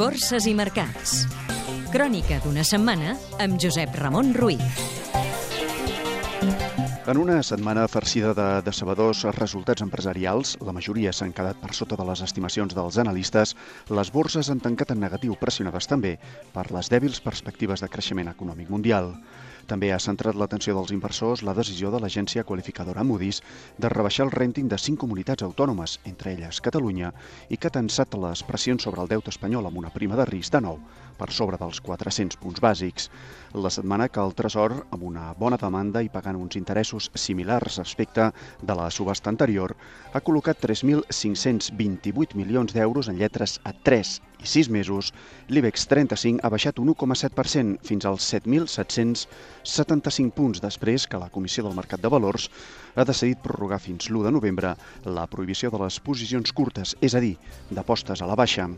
Borses i mercats. Crònica d'una setmana amb Josep Ramon Ruiz. En una setmana farcida de decebedors resultats empresarials, la majoria s'han quedat per sota de les estimacions dels analistes, les borses han tancat en negatiu pressionades també per les dèbils perspectives de creixement econòmic mundial. També ha centrat l'atenció dels inversors la decisió de l'agència qualificadora Moody's de rebaixar el rènting de cinc comunitats autònomes, entre elles Catalunya, i que ha tensat les pressions sobre el deute espanyol amb una prima de risc de nou per sobre dels 400 punts bàsics. La setmana que el Tresor, amb una bona demanda i pagant uns interessos similars respecte de la subhasta anterior, ha col·locat 3.528 milions d'euros en lletres a 3 i 6 mesos, l'IBEX 35 ha baixat un 1,7% fins als 7.775 punts després que la Comissió del Mercat de Valors ha decidit prorrogar fins l'1 de novembre la prohibició de les posicions curtes, és a dir, d'apostes a la baixa.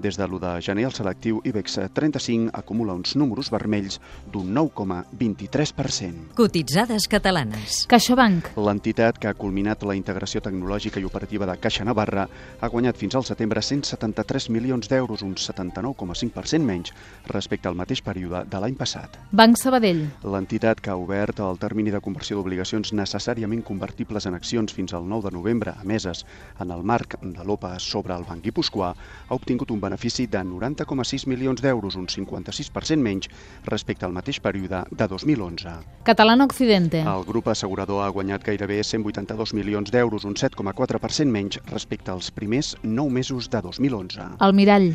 Des de l'1 de gener, el selectiu IBEX 35 acumula uns números vermells d'un 9,23%. Cotitzades catalanes. CaixaBank. L'entitat que ha culminat la integració tecnològica i operativa de Caixa Navarra ha guanyat fins al setembre 173 milions d'euros, un 79,5% menys respecte al mateix període de l'any passat. Banc Sabadell. L'entitat que ha obert el termini de conversió d'obligacions necessàriament convertibles en accions fins al 9 de novembre, emeses en el marc de l'OPA sobre el Banc Guipuscoà, ha obtingut un benefici de 90,6 milions d'euros, un 56% menys respecte al mateix període de 2011. Catalano Occidente. El grup assegurador ha guanyat gairebé 182 milions d'euros, un 7,4% menys respecte als primers 9 mesos de 2011. El Mirall.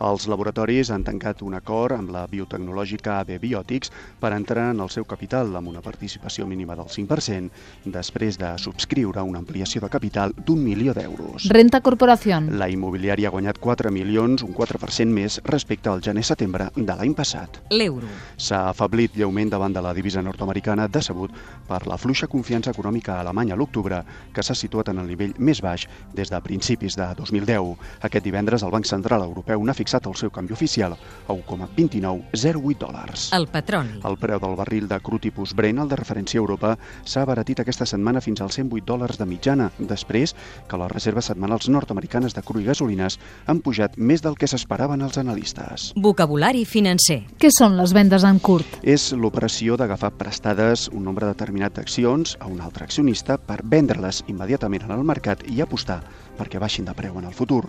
Els laboratoris han tancat un acord amb la biotecnològica AB Biotics per entrar en el seu capital amb una participació mínima del 5% després de subscriure una ampliació de capital d'un milió d'euros. Renta Corporación. La immobiliària ha guanyat 4 milions, un 4% més respecte al gener-setembre de l'any passat. L'euro. S'ha afablit lleument davant de la divisa nord-americana decebut per la fluixa confiança econòmica alemanya a l'octubre, que s'ha situat en el nivell més baix des de principis de 2010. Aquest divendres el Banc Central Europeu n'ha fixat el seu canvi oficial a 1,2908 dòlars. El petroli. El preu del barril de cru tipus Brent, el de referència a Europa, s'ha abaratit aquesta setmana fins als 108 dòlars de mitjana, després que les reserves setmanals nord-americanes de cru i gasolines han pujat més del que s'esperaven els analistes. Vocabulari financer. Què són les vendes en curt? És l'operació d'agafar prestades un nombre determinat d'accions a un altre accionista per vendre-les immediatament en el mercat i apostar perquè baixin de preu en el futur.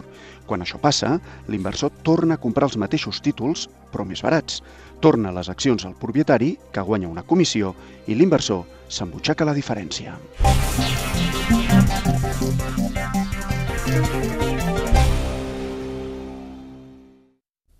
Quan això passa, l'inversor torna a comprar els mateixos títols, però més barats. Torna les accions al propietari, que guanya una comissió, i l'inversor s'embutxaca la diferència.